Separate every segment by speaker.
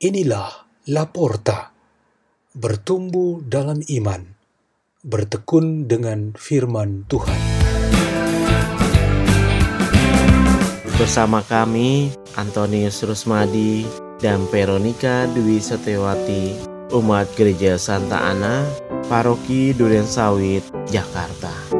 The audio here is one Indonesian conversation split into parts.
Speaker 1: Inilah Laporta, bertumbuh dalam iman, bertekun dengan firman Tuhan.
Speaker 2: Bersama kami, Antonius Rusmadi dan Veronica Dwi Setiawati, umat Gereja Santa Ana, Paroki Duren Sawit, Jakarta.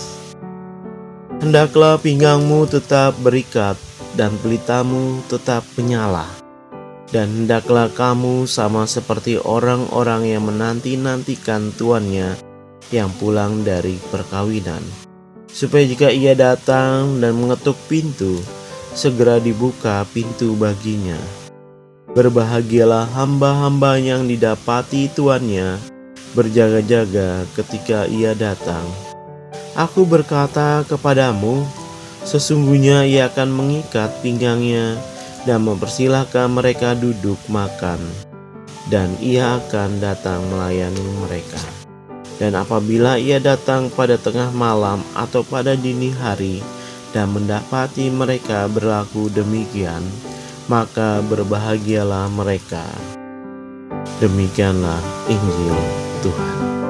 Speaker 2: Hendaklah pinggangmu tetap berikat dan pelitamu tetap menyala. Dan hendaklah kamu sama seperti orang-orang yang menanti-nantikan tuannya yang pulang dari perkawinan. Supaya jika ia datang dan mengetuk pintu, segera dibuka pintu baginya. Berbahagialah hamba-hamba yang didapati tuannya berjaga-jaga ketika ia datang. Aku berkata kepadamu, sesungguhnya ia akan mengikat pinggangnya dan mempersilahkan mereka duduk makan, dan ia akan datang melayani mereka. Dan apabila ia datang pada tengah malam atau pada dini hari dan mendapati mereka berlaku demikian, maka berbahagialah mereka. Demikianlah Injil Tuhan.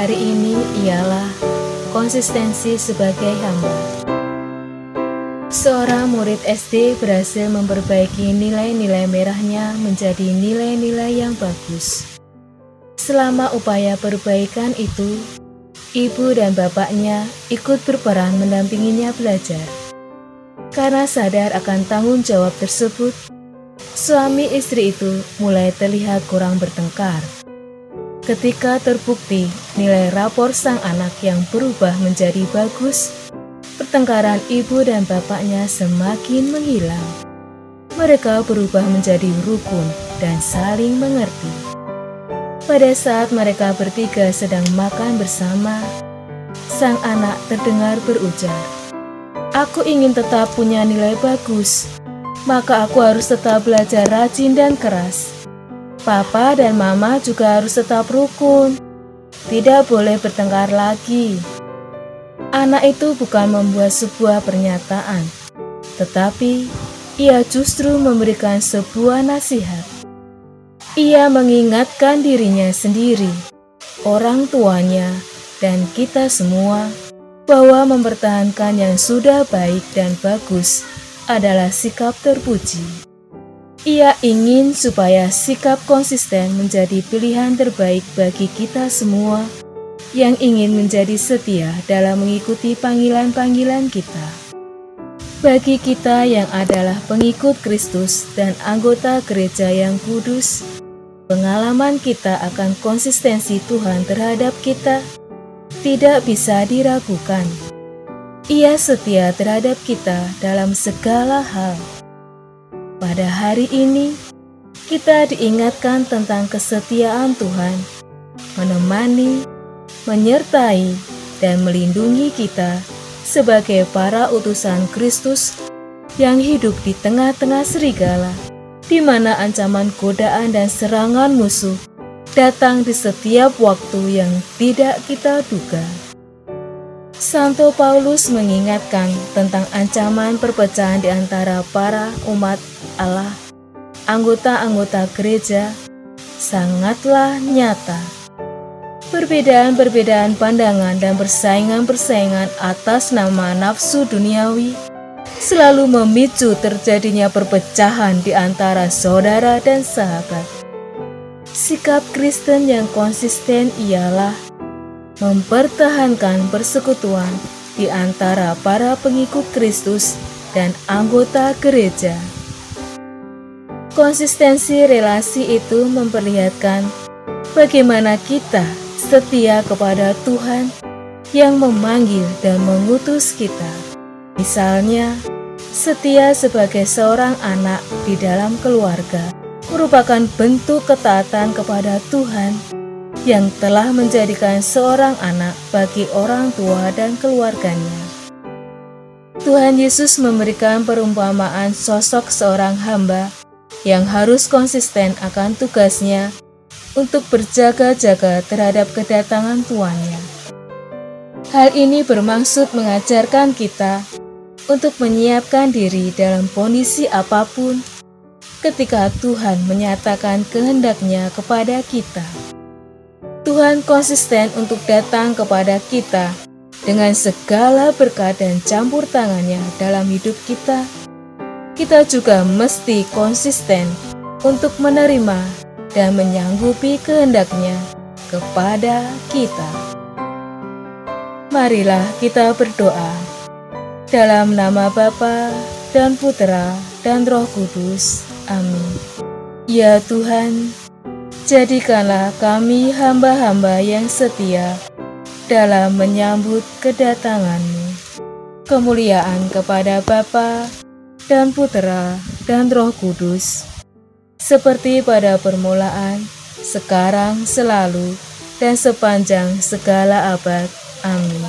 Speaker 3: Hari ini ialah konsistensi sebagai hamba. Seorang murid SD berhasil memperbaiki nilai-nilai merahnya menjadi nilai-nilai yang bagus. Selama upaya perbaikan itu, ibu dan bapaknya ikut berperan mendampinginya belajar. Karena sadar akan tanggung jawab tersebut, suami istri itu mulai terlihat kurang bertengkar. Ketika terbukti nilai rapor sang anak yang berubah menjadi bagus, pertengkaran ibu dan bapaknya semakin menghilang. Mereka berubah menjadi rukun dan saling mengerti. Pada saat mereka bertiga sedang makan bersama, sang anak terdengar berujar, "Aku ingin tetap punya nilai bagus, maka aku harus tetap belajar rajin dan keras." Papa dan Mama juga harus tetap rukun. Tidak boleh bertengkar lagi. Anak itu bukan membuat sebuah pernyataan, tetapi ia justru memberikan sebuah nasihat. Ia mengingatkan dirinya sendiri, orang tuanya, dan kita semua bahwa mempertahankan yang sudah baik dan bagus adalah sikap terpuji. Ia ingin supaya sikap konsisten menjadi pilihan terbaik bagi kita semua yang ingin menjadi setia dalam mengikuti panggilan-panggilan kita. Bagi kita yang adalah pengikut Kristus dan anggota gereja yang kudus, pengalaman kita akan konsistensi Tuhan terhadap kita tidak bisa diragukan. Ia setia terhadap kita dalam segala hal. Pada hari ini, kita diingatkan tentang kesetiaan Tuhan, menemani, menyertai, dan melindungi kita sebagai para utusan Kristus yang hidup di tengah-tengah serigala, di mana ancaman godaan dan serangan musuh datang di setiap waktu yang tidak kita duga. Santo Paulus mengingatkan tentang ancaman perpecahan di antara para umat Allah, anggota-anggota gereja, sangatlah nyata. Perbedaan-perbedaan pandangan dan persaingan-persaingan atas nama nafsu duniawi selalu memicu terjadinya perpecahan di antara saudara dan sahabat. Sikap Kristen yang konsisten ialah mempertahankan persekutuan di antara para pengikut Kristus dan anggota gereja. Konsistensi relasi itu memperlihatkan bagaimana kita setia kepada Tuhan yang memanggil dan mengutus kita. Misalnya, setia sebagai seorang anak di dalam keluarga merupakan bentuk ketaatan kepada Tuhan yang telah menjadikan seorang anak bagi orang tua dan keluarganya. Tuhan Yesus memberikan perumpamaan sosok seorang hamba yang harus konsisten akan tugasnya untuk berjaga-jaga terhadap kedatangan tuannya. Hal ini bermaksud mengajarkan kita untuk menyiapkan diri dalam kondisi apa pun ketika Tuhan menyatakan kehendaknya kepada kita. Tuhan konsisten untuk datang kepada kita dengan segala berkat dan campur tangannya dalam hidup kita kita juga mesti konsisten untuk menerima dan menyanggupi kehendaknya kepada kita. Marilah kita berdoa dalam nama Bapa dan Putra dan Roh Kudus. Amin. Ya Tuhan, jadikanlah kami hamba-hamba yang setia dalam menyambut kedatangan-Mu. Kemuliaan kepada Bapa dan Putera dan Roh Kudus, seperti pada permulaan, sekarang, selalu, dan sepanjang segala abad. Amin.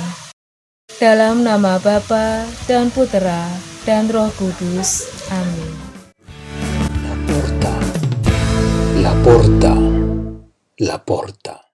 Speaker 3: Dalam nama Bapa dan Putera dan Roh Kudus. Amin.
Speaker 1: La porta, la porta, La porta.